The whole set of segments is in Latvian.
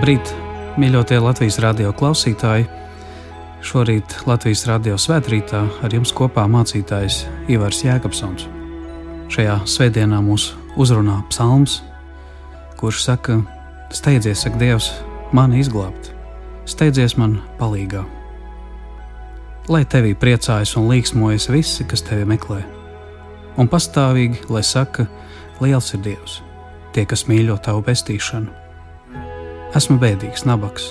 Labrīt, mīļotie Latvijas radio klausītāji! Šorīt Latvijas radio svētkrītā ar jums kopā mācītājs Ivars Jēkabsons. Šajā svētdienā mūs uzrunā psalms, kurš saka: Steidzies, saka Dievs, mani izglābt, steidzies man palīgā. Lai tevī priecājas un līksmojas visi, kas tevi meklē, un pastāvīgi, lai saka, liels ir Dievs, tie, kas mīļo tavu pestīšanu Esmu bēdīgs, nabaks.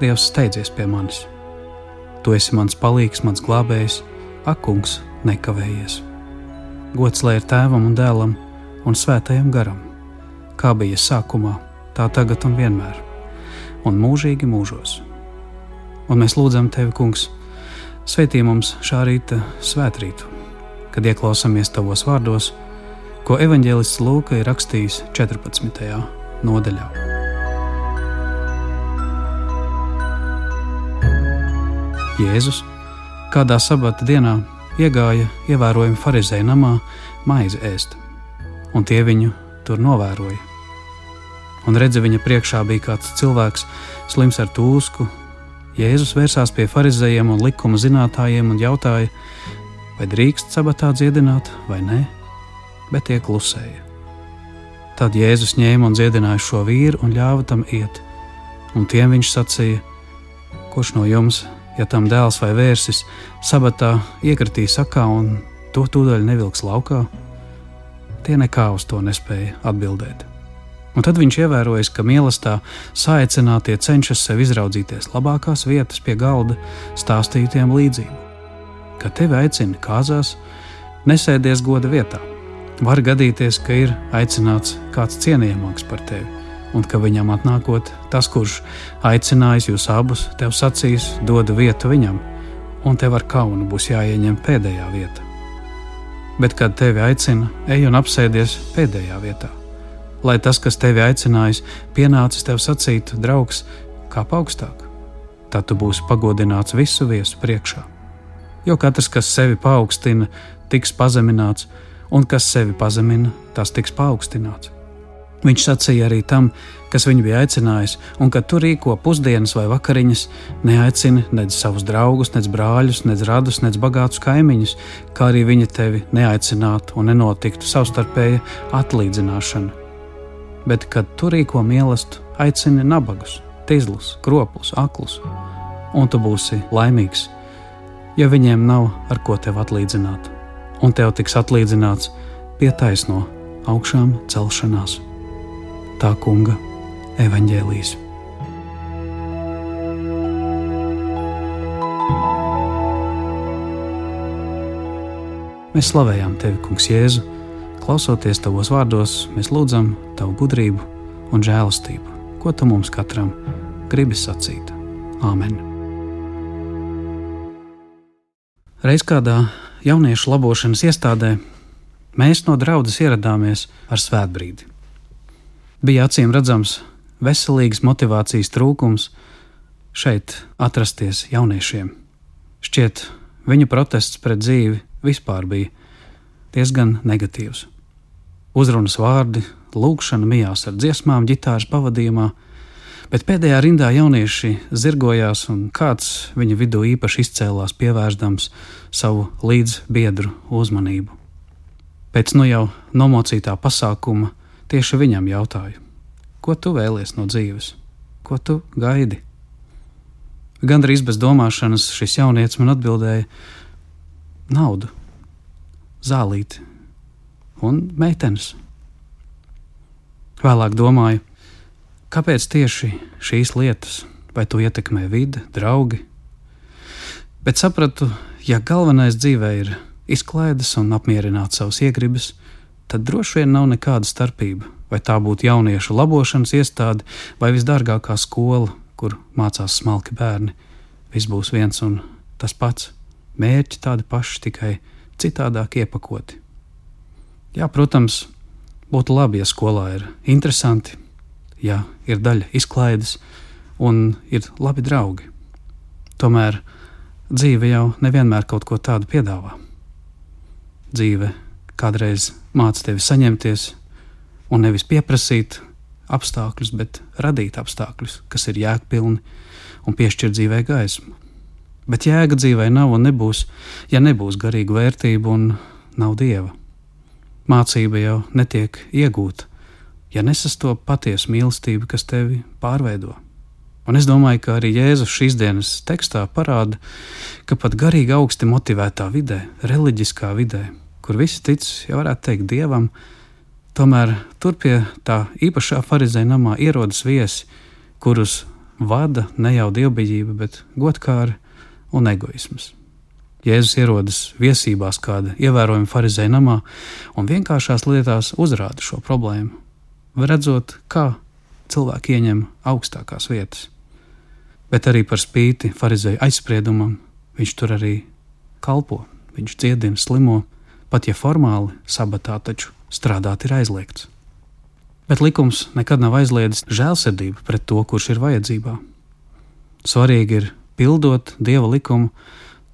Dievs steidzies pie manis. Tu esi mans palīgs, mans glābējs, ak, kungs, nekavējies. Gods lai ir tēvam un dēlam un svētajam garam, kā bija sākumā, tā tagad un vienmēr, un mūžīgi mūžos. Un mēs lūdzam tevi, kungs, svētī mums šā rīta svētrītu, kad ieklausāmies tavos vārdos, ko evanģēlists Lūka ir rakstījis 14. nodaļā. Jēzus kādā sabata dienā iegāja ievērojami farizēju namā maizi ēst, un tie viņu tur novēroja. Un redzi, viņa priekšā bija kāds cilvēks, slims ar tūsku. Jēzus vērsās pie farizējiem un likuma zinātājiem un jautāja, vai drīkst sabatā dziedināt vai nē, bet tie klusēja. Tad Jēzus ņēma un dziedināja šo vīru un ļāva tam iet, un tiem viņš sacīja: Kurš no jums ja tam dēls vai vērsis sabatā iekritīs sakā un to tūdaļ nevilks laukā? Tie nekā uz to nespēja atbildēt. Un tad viņš ievērojis, ka mīlestā saicinātie cenšas sev izraudzīties labākās vietas pie galda, stāstītiem līdzību. Kad tevi aicina kāzās, nesēdies goda vietā. Var gadīties, ka ir aicināts kāds cienījamāks par tevi un ka viņam atnākot, tas, kurš aicinājis jūs abus, tev sacīs, dodu vietu viņam, un tev ar kaunu būs jāieņem pēdējā vieta. Bet, kad tevi aicina, ej un apsēdies pēdējā vietā. Lai tas, kas tevi aicinājis, pienācis tev sacītu, draugs, kā augstāk, tad tu būsi pagodināts visu viesu priekšā. Jo katrs, kas sevi paaugstina, tiks pazemināts, un kas sevi pazemina, tas tiks paaugstināts. Viņš sacīja arī tam, kas viņu bija aicinājis, un kad tur rīko pusdienas vai vakariņas, neaicini nec savus draugus, nec brāļus, nec radus, nec bagātus kaimiņus, kā arī viņi tevi neaicinātu un nenotiktu savstarpēja atlīdzināšana. Bet, kad tur rīko mīlestību, aicini nabagus, tīzlus, kropus, aklus, un tu būsi laimīgs, jo viņiem nav ar ko tev atlīdzināt, un tev tiks atlīdzināts pie taisno augšām celšanās tā kunga evaņģēlijas. Mēs slavējam Tevi, Kungs, Jēzu. Klausoties Tavos vārdos, mēs lūdzam Tavu gudrību un žēlastību, ko Tu mums katram gribi sacīt. Āmen! Reiz kādā jauniešu labošanas iestādē mēs no draudzes ieradāmies ar svētbrīdi bija acīm redzams veselīgas motivācijas trūkums šeit atrasties jauniešiem. Šķiet, viņu protests pret dzīvi vispār bija diezgan negatīvs. Uzrunas vārdi, lūkšana mijās ar dziesmām, ģitāras pavadījumā, bet pēdējā rindā jaunieši zirgojās, un kāds viņa vidū īpaši izcēlās, pievērsdams savu līdzbiedru uzmanību. Pēc nu jau nomocītā pasākuma Tieši viņam jautāju, ko tu vēlies no dzīves, ko tu gaidi? Gan arī bez domāšanas šis jaunietis man atbildēja: naudu, zālīti un meitenes. Vēlāk domāju, kāpēc tieši šīs lietas, vai to ietekmē vide, draugi. Bet sapratu, ja galvenais dzīvē ir izklaides un apmierināt savas iegribas, tad droši vien nav nekāda starpība. Vai tā būtu jauniešu labošanas iestāde vai visdārgākā skola, kur mācās smalki bērni. Viss būs viens un tas pats. Mērķi tādi paši, tikai citādāk iepakoti. Jā, protams, būtu labi, ja skolā ir interesanti, ja ir daļa izklaides un ir labi draugi. Tomēr dzīve jau nevienmēr kaut ko tādu piedāvā. Dzīve kādreiz māca tevi saņemties un nevis pieprasīt, apstākļus, bet radīt apstākļus, kas ir jēgpilni un piešķir dzīvē gaismu. Bet jēga dzīvē nav un nebūs, ja nebūs garīga vērtība un nav dieva. Mācība jau netiek iegūta, ja nesastop patiesu mīlestību, kas tevi pārveido. Un es domāju, ka arī Jēzus šīs dienas tekstā parāda, ka pat garīgi augsti motivētā vidē, reliģiskā vidē, kur visi tic, ja varētu teikt, dievam, tomēr tur pie tā īpašā farizēja namā ierodas viesi, kurus vada ne jau dievbijība, bet godkāri un egoisms. Jēzus ierodas viesībās kāda ievērojama farizēja namā un vienkāršās lietās uzrāda šo problēmu, redzot, kā cilvēki ieņem augstākās vietas. Bet arī par spīti farizēja aizspriedumam, viņš tur arī kalpo, viņš dziedina slimo, pat ja formāli sabatā taču strādāt ir aizliegts. Bet likums nekad nav aizliedzis žēlsirdību pret to, kurš ir vajadzībā. Svarīgi ir pildot dieva likumu,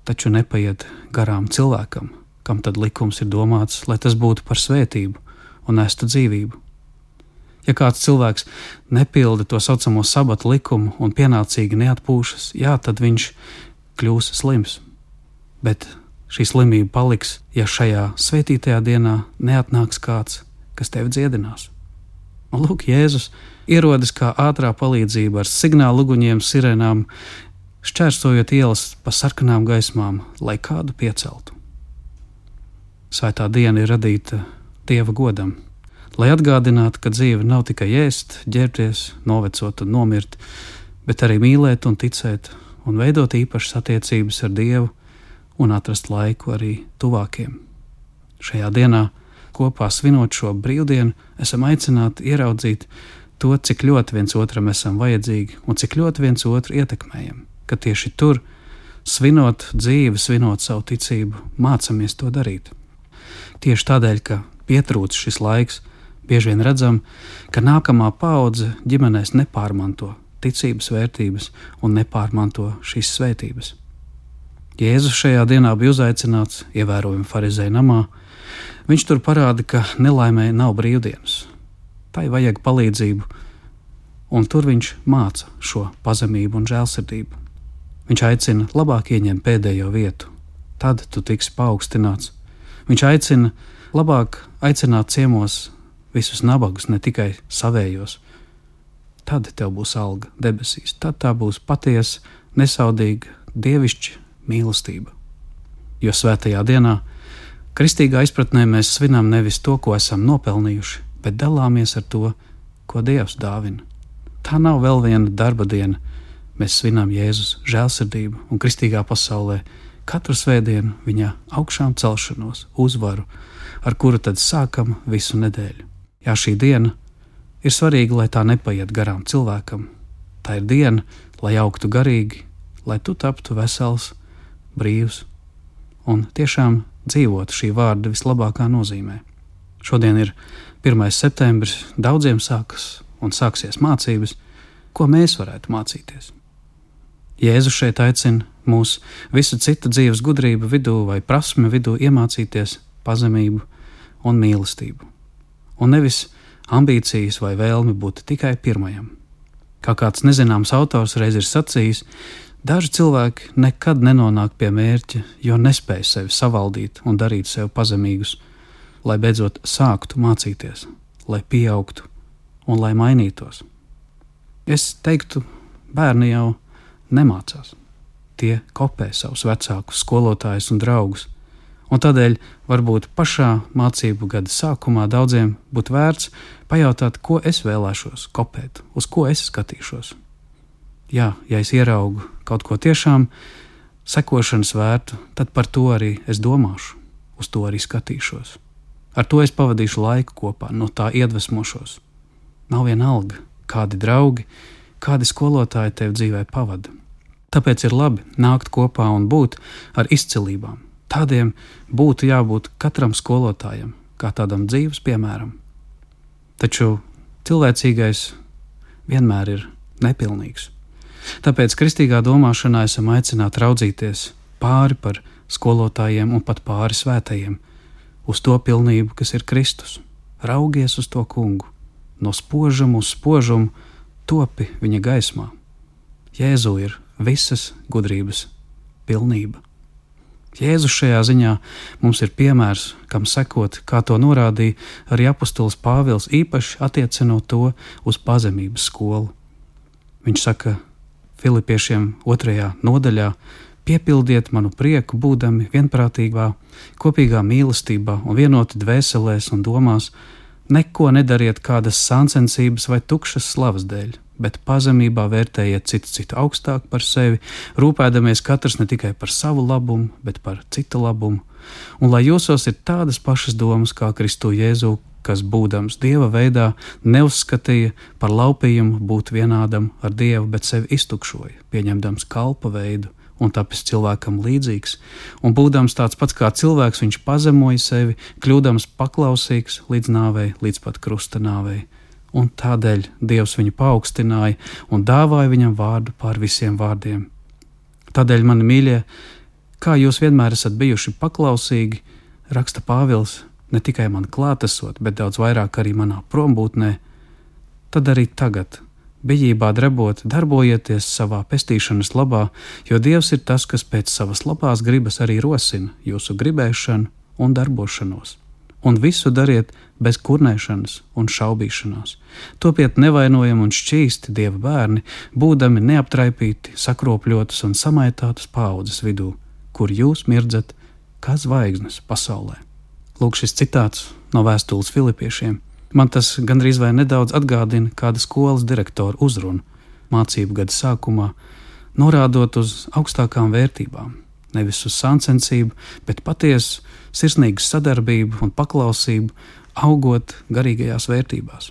taču nepaiet garām cilvēkam, kam tad likums ir domāts, lai tas būtu par svētību un nestu dzīvību. Ja kāds cilvēks nepilda to saucamo sabata likumu un pienācīgi neatpūšas, jā, tad viņš kļūs slims. Bet šī slimība paliks, ja šajā svētītajā dienā neatnāks kāds, kas tevi dziedinās. Un lūk, Jēzus ierodas kā ātrā palīdzība ar signālu uguņiem, sirenām, šķērsojot ielas pa sarkanām gaismām, lai kādu pieceltu. Svētā diena ir radīta Dieva godam, lai atgādinātu, ka dzīve nav tikai ēst, ģērbties, novecot un nomirt, bet arī mīlēt un ticēt un veidot īpašas attiecības ar Dievu un atrast laiku arī tuvākiem. Šajā dienā, kopā svinot šo brīvdienu, esam aicināti ieraudzīt to, cik ļoti viens otram esam vajadzīgi un cik ļoti viens otru ietekmējam ka tieši tur, svinot dzīvi, svinot savu ticību, mācāmies to darīt. Tieši tādēļ, ka pietrūc šis laiks, bieži vien redzam, ka nākamā paudze ģimenēs nepārmanto ticības vērtības un nepārmanto šīs svētības. Jēzus šajā dienā bija uzaicināts ievērojami farizēja namā. Viņš tur parāda, ka nelaimē nav brīvdienas. Tai vajag palīdzību, un tur viņš māca šo pazemību un žēlsirdību. Viņš aicina labāk ieņemt pēdējo vietu, tad tu tiksi paaugstināts. Viņš aicina labāk aicināt ciemos visus nabagus, ne tikai savējos. Tad tev būs alga debesīs, tad tā būs patiesa, nesaudīga, dievišķa mīlestība. Jo svētajā dienā, kristīgā izpratnē, mēs svinam nevis to, ko esam nopelnījuši, bet dalāmies ar to, ko Dievs dāvina. Tā nav vēl viena darba diena, mēs svinām Jēzus žēlsirdību un kristīgā pasaulē katru svētdienu viņa augšām celšanos, uzvaru, ar kuru tad sākam visu nedēļu. Jā, šī diena ir svarīga, lai tā nepaiet garām cilvēkam. Tā ir diena, lai augtu garīgi, lai tu taptu vesels, brīvs un tiešām dzīvotu šī vārda vislabākā nozīmē. Šodien ir 1. septembris, daudziem sākas un sāksies mācības, ko mēs varētu mācīties. Jēzus šeit aicina mūs visu citu dzīves gudrību vidū vai prasme vidū iemācīties pazemību un mīlestību, un nevis ambīcijas vai vēlmi būt tikai pirmajam. Kā kāds nezināms autors reiz ir sacījis, daži cilvēki nekad nenonāk pie mērķa, jo nespēj sevi savaldīt un darīt sev pazemīgus, lai beidzot sāktu mācīties, lai pieaugtu un lai mainītos. Es teiktu, bērni jau nemācās. Tie kopē savus vecākus, skolotājus un draugus. Un tādēļ varbūt pašā mācību gada sākumā daudziem būtu vērts pajautāt, ko es vēlēšos kopēt, uz ko es skatīšos. Jā, ja es ieraugu kaut ko tiešām sekošanas vērtu, tad par to arī es domāšu, uz to arī skatīšos. Ar to es pavadīšu laiku kopā, no tā iedvesmošos. Nav vienalga, kādi draugi, kādi skolotāji tev dzīvē pavada. Tāpēc ir labi nākt kopā un būt ar izcilībām. Tādiem būtu jābūt katram skolotājam, kā tādam dzīves piemēram. Taču cilvēcīgais vienmēr ir nepilnīgs. Tāpēc kristīgā domāšanā esam aicināti raudzīties pāri par skolotājiem un pat pāri svētajiem, uz to pilnību, kas ir Kristus. Raugies uz to kungu, no spožuma uz spožumu, topi viņa gaismā. Jēzu ir visas gudrības pilnība. Jēzus šajā ziņā mums ir piemērs, kam sekot, kā to norādīja arī apustulis Pāvils, īpaši attiecinot to uz pazemības skolu. Viņš saka Filipiešiem otrajā nodaļā: Piepildiet manu prieku, būdami vienprātīgā, kopīgā mīlestībā un vienoti dvēselēs un domās, neko nedariet kādas sāncensības vai tukšas slavas dēļ, bet pazemībā vērtējiet citu citu augstāk par sevi, rūpēdamies katrs ne tikai par savu labumu, bet par citu labumu. Un lai jūsos ir tādas pašas domas kā Kristu Jēzu, kas būdams dieva veidā, neuzskatīja par laupījumu būt vienādam ar dievu, bet sevi iztukšoja, pieņemdams kalpa veidu un tāpēc cilvēkam līdzīgs, un būdams tāds pats kā cilvēks, viņš pazemoja sevi, kļūdams paklausīgs līdz nāvei, līdz pat krusta nāvei un tādēļ Dievs viņu paaugstināja un dāvāja viņam vārdu pār visiem vārdiem. Tādēļ, mani mīļie, kā jūs vienmēr esat bijuši paklausīgi, raksta Pāvils, ne tikai man klātesot, bet daudz vairāk arī manā prombūtnē, tad arī tagad, bijībā drebot, darbojieties savā pestīšanas labā, jo Dievs ir tas, kas pēc savas labās gribas arī rosina jūsu gribēšanu un darbošanos un visu dariet bez kurnēšanas un šaubīšanās. Topiet nevainojami un šķīsti dieva bērni, būdami neaptraipīti, sakropļotas un samaitātas paudzes vidū, kur jūs mirdzat kā zvaigznes pasaulē. Lūk, šis citāts no vēstules Filipiešiem. Man tas gandrīz vai nedaudz atgādina kāda skolas direktora uzrunu mācību gada sākumā, norādot uz augstākām vērtībām, nevis uz sāncensību, bet patiesu sirsnīgu sadarbību un paklausību, augot garīgajās vērtībās.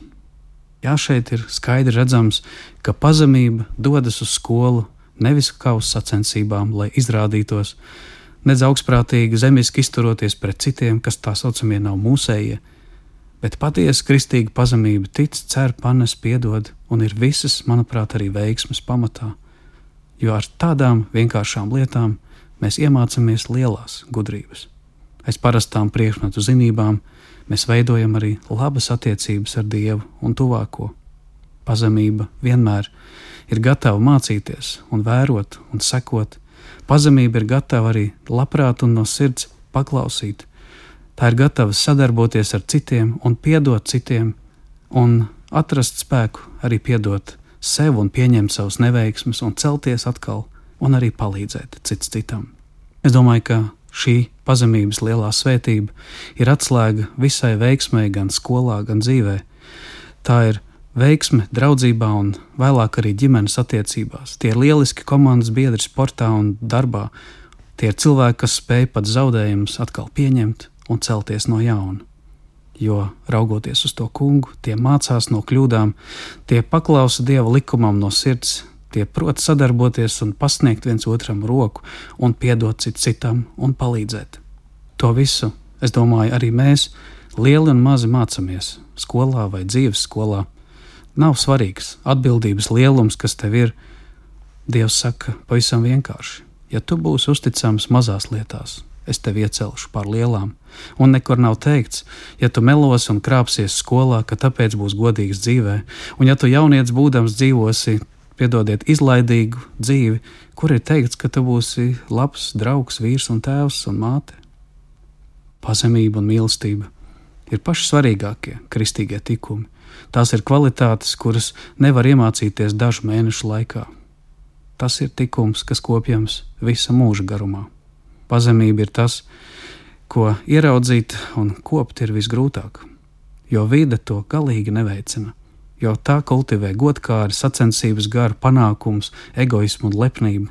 Jā, šeit ir skaidri redzams, ka pazemība dodas uz skolu nevis kā uz sacensībām, lai izrādītos, nedz augstprātīgi, zemiski izturoties pret citiem, kas tā saucamie nav mūsējie, bet patiesa kristīga pazemība tic, cer, panes, piedod un ir visas, manuprāt, arī veiksmes pamatā. Jo ar tādām vienkāršām lietām mēs iemācāmies lielās gudrības. Aiz parastām priekšmetu zinībām mēs veidojam arī labas attiecības ar Dievu un tuvāko. Pazemība vienmēr ir gatava mācīties, un vērot un sekot. Pazemība ir gatava arī labprāt un no sirds paklausīt. Tā ir gatava sadarboties ar citiem un piedot citiem, un atrast spēku arī piedot sev un pieņemt savus neveiksmus un celties atkal un arī palīdzēt cits citam. Es domāju, ka šī pazemības lielā svētība ir atslēga visai veiksmai gan skolā, gan dzīvē. Tā ir veiksme draudzībā un vēlāk arī ģimenes attiecībās. Tie ir lieliski komandas biedri sportā un darbā. Tie ir cilvēki, kas spēj pat zaudējumus atkal pieņemt un celties no jauna. Jo raugoties uz to kungu, tie mācās no kļūdām, tie paklausa dieva likumam no sirds, Tie prot sadarboties un pasniegt viens otram roku, un piedot cit citam un palīdzēt. To visu, es domāju, arī mēs, lieli un mazi, mācāmies skolā vai dzīves skolā. Nav svarīgs atbildības lielums, kas tev ir. Dievs saka pavisam vienkārši: ja tu būsi uzticams mazās lietās, es tevi iecelšu pār lielām. Un nekur nav teikts, ja tu melos un krāpsies skolā, ka tāpēc būs godīgs dzīvē, un ja tu jaunieci būdams dzīvosi piedodiet, izlaidīgu dzīvi, kur ir teikts, ka tu būsi labs draugs, vīrs un tēvs un māte. Pazemība un mīlestība ir paši svarīgākie kristīgie tikumi. Tās ir kvalitātes, kuras nevar iemācīties dažu mēnešu laikā. Tas ir tikums, kas kopjams visa mūža garumā. Pazemība ir tas, ko ieraudzīt un kopt ir visgrūtāk, jo vide to galīgi neveicina jo tā kultivē godkāri, sacensības garu, panākums, egoismu un lepnību.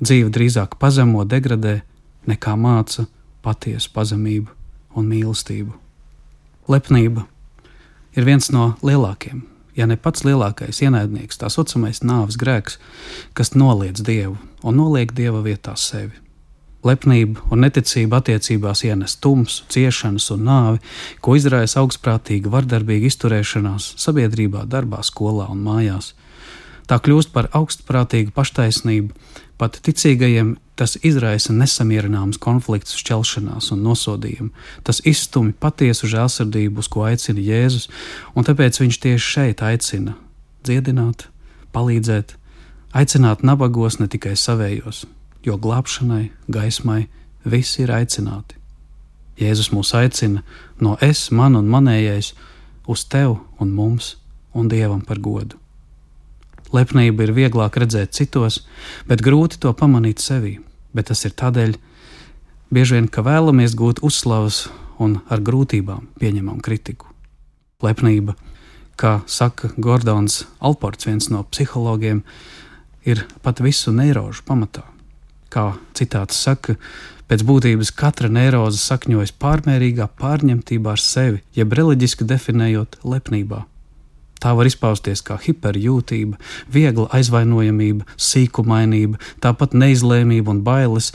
Dzīve drīzāk pazemo, degradē, nekā māca patiesu pazemību un mīlestību. Lepnība ir viens no lielākajiem, ja ne pats lielākais ienaidnieks, tā saucamais nāves grēks, kas noliedz dievu un noliek dieva vietā sevi. Lepnība un neticība attiecībās ienes tumsu, ciešanas un nāvi, ko izraisa augstprātīga, vardarbīga izturēšanās sabiedrībā, darbā, skolā un mājās. Tā kļūst par augstprātīgu paštaisnību. Pat ticīgajiem tas izraisa nesamierināmus konfliktus, šķelšanās un nosodījumu. Tas izstumj patiesu žēlsirdību, uz ko aicina Jēzus, un tāpēc viņš tieši šeit aicina dziedināt, palīdzēt, aicināt nabagos, ne tikai savējos, jo glābšanai, gaismai visi ir aicināti. Jēzus mūs aicina no es, man un manējais uz tev un mums un Dievam par godu. Lepnība ir vieglāk redzēt citos, bet grūti to pamanīt sevī. Bet tas ir tādēļ, bieži vien, ka vēlamies gūt uzslavas un ar grūtībām pieņemam kritiku. Lepnība, kā saka Gordons Alports, viens no psihologiem, ir pat visu neirožu pamatā. Kā citāts saka, pēc būtības katra neiroze sakņojas pārmērīgā pārņemtībā ar sevi, jeb reliģiski definējot lepnībā. Tā var izpausties kā hiperjūtība, viegla aizvainojamība, sīkumainība, tāpat neizlēmība un bailes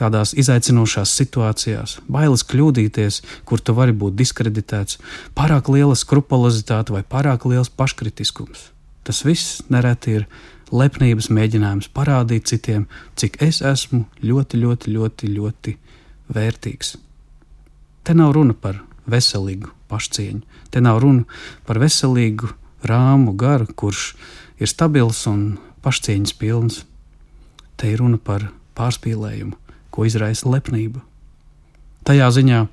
tādās izaicinošās situācijās, bailes kļūdīties, kur tu vari būt diskreditēts, pārāk liela skrupulozitāte vai pārāk liels paškritiskums. Tas viss nereti ir lepnības mēģinājums parādīt citiem, cik es esmu ļoti, ļoti, ļoti, ļoti vērtīgs. Te nav runa par veselīgu pašcieņu, te nav runa par veselīgu rāmu garu, kurš ir stabils un pašcieņas pilns. Te ir runa par pārspīlējumu, ko izraisa lepnība. Tajā ziņā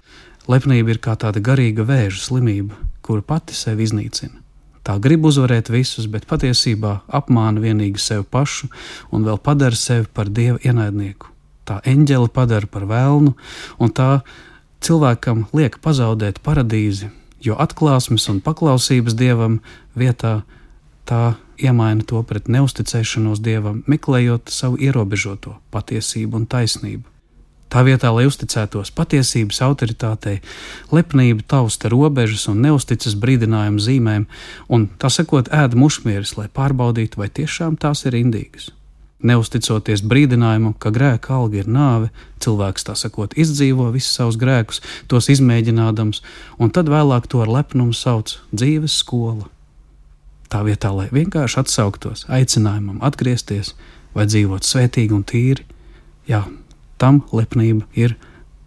lepnība ir kā tāda garīga vēža slimība, kura pati sevi iznīcina. Tā grib uzvarēt visus, bet patiesībā apmāna vienīgi sevi pašu un vēl padara sevi par dieva ienaidnieku. Tā eņģeli padara par vēlnu, un tā cilvēkam liek pazaudēt paradīzi, jo atklāsmes un paklausības dievam vietā tā iemaina to pret neusticēšanos dievam, meklējot savu ierobežoto patiesību un taisnību. Tā vietā, lai uzticētos patiesības autoritātei, lepnība tausta robežas un neusticas brīdinājumu zīmēm, un tā sakot, ēda mušmieris, lai pārbaudītu, vai tiešām tās ir indīgas. Neusticoties brīdinājumam, ka grēka alga ir nāve, cilvēks tā sakot, izdzīvo visus savus grēkus, tos izmēģinādams, un tad vēlāk to ar lepnumu sauc dzīves skola. Tā vietā, lai vienkārši atsauktos aicinājumam atgriezties vai dzīvot svētīgi un tīri, jā, tam lepnība ir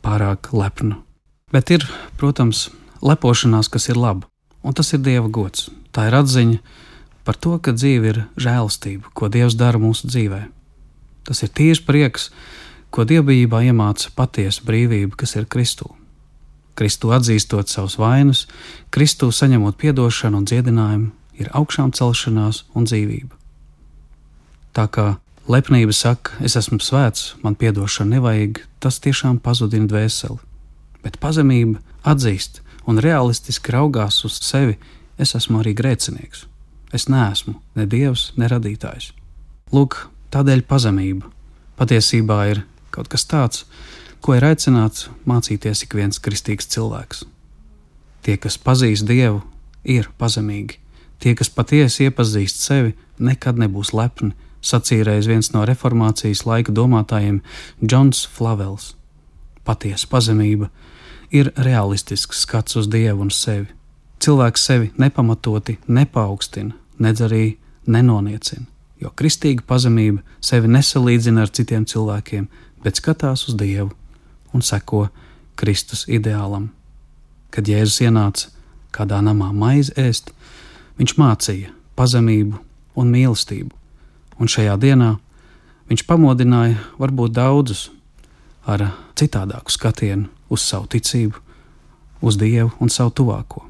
pārāk lepna. Bet ir, protams, lepošanās, kas ir laba, un tas ir Dieva gods. Tā ir atziņa, par to, ka dzīve ir žēlastība, ko Dievs dara mūsu dzīvē. Tas ir tieši prieks, ko dievbijībā iemāca patiesa brīvība, kas ir Kristū. Kristu atzīstot savus vainas, Kristu saņemot atdošanu un dziedinājumu, ir augšām celšanās un dzīvība. Tā kā lepnība saka, es esmu svēts, man atdošana nevajag, tas tiešām pazudina dvēseli. Bet pazemība atzīst un realistiski raugās uz sevi, es esmu arī grēcinieks. Es neesmu ne dievs, ne radītājs. Lūk, tādēļ pazemība patiesībā ir kaut kas tāds, ko ir aicināts mācīties ik viens kristīgs cilvēks. Tie, kas pazīst Dievu, ir pazemīgi. Tie, kas patiesi iepazīst sevi, nekad nebūs lepni, sacīja reiz viens no reformācijas laika domātājiem Džons Flavels. Patiesa pazemība ir realistisks skats uz Dievu un sevi. Cilvēks sevi nepamatoti nepaukstina, nedz arī nenoniecina, jo kristīga pazemība sevi nesalīdzina ar citiem cilvēkiem, bet skatās uz Dievu un seko Kristus ideālam. Kad Jēzus ienāca kādā namā maizi ēst, viņš mācīja pazemību un mīlestību, un šajā dienā viņš pamodināja varbūt daudzus ar citādāku skatienu uz savu ticību, uz Dievu un savu tuvāko.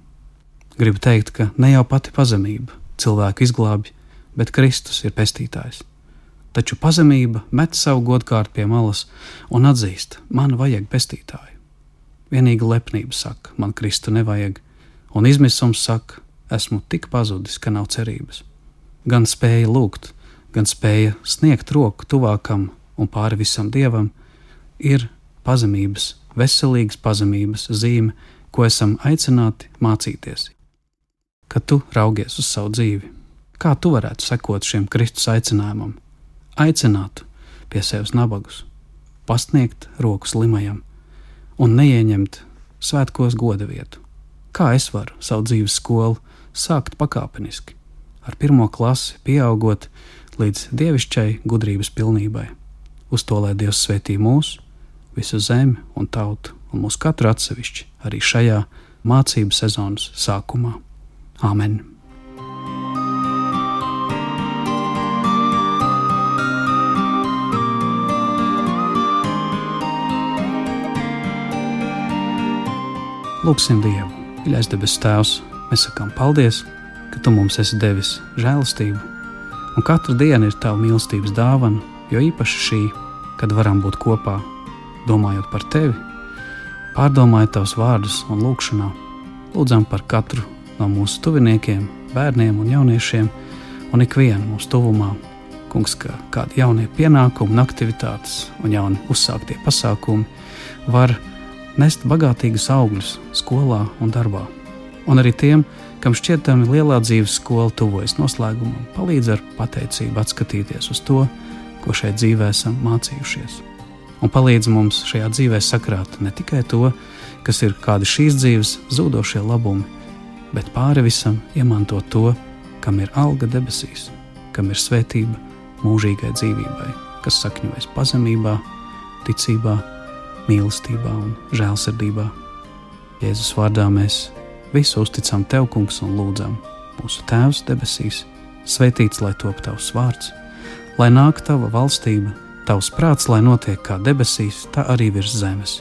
Gribu teikt, ka ne jau pati pazemība cilvēku izglābj, bet Kristus ir pestītājs. Taču pazemība met savu godkārtu pie malas un atzīst, man vajag pestītāju. Vienīgi lepnība saka, man Kristu nevajag, un izmisums saka, esmu tik pazudis, ka nav cerības. Gan spēja lūgt, gan spēja sniegt roku tuvākam un pāri visam dievam, ir pazemības, veselīgas pazemības zīme, ko esam aicināti mācīties kad tu raugies uz savu dzīvi? Kā tu varētu sekot šiem Kristus aicinājumam? Aicināt pie sevis nabagus, pasniegt roku slimajam un neieņemt svētkos goda vietu. Kā es varu savu dzīves skolu sākt pakāpeniski, ar pirmo klasi pieaugot līdz dievišķai gudrības pilnībai. Uz to, lai Dievs svētī mūs, visu zemi un tautu, un mūs katru atsevišķi arī šajā mācību sezonas sākumā. Āmen! Lūksim Dievu, mīļais debes Tēvs, mēs sakām paldies, ka Tu mums esi devis žēlastību, un katra diena ir Tava mīlestības dāvana, jo īpaši šī, kad varam būt kopā, domājot par Tevi, pārdomājot Tavus vārdus un lūkšanā, lūdzam par katru no mūsu tuviniekiem, bērniem un jauniešiem, un ikvienu mūsu tuvumā. Kungs, ka kādi jaunie pienākumi, aktivitātes un jauni uzsāktie pasākumi var nest bagātīgus augļus skolā un darbā. Un arī tiem, kam šķietami lielā dzīves skola tuvojas noslēgumam, palīdz ar pateicību atskatīties uz to, ko šeit dzīvē esam mācījušies. Un palīdz mums šajā dzīvē sakrāt ne tikai to, kas ir kādi šīs dzīves zudošie labumi, bet pāri visam iemantot to, kam ir alga debesīs, kam ir svētība mūžīgai dzīvībai, kas sakņojas pazemībā, ticībā, mīlestībā un žēlsirdībā. Jēzus vārdā mēs visu uzticam Tev, Kungs, un lūdzam mūsu Tēvs debesīs, svētīts lai top Tavs vārds, lai nāk Tava valstība, Tavs prāts, lai notiek kā debesīs, tā arī virs zemes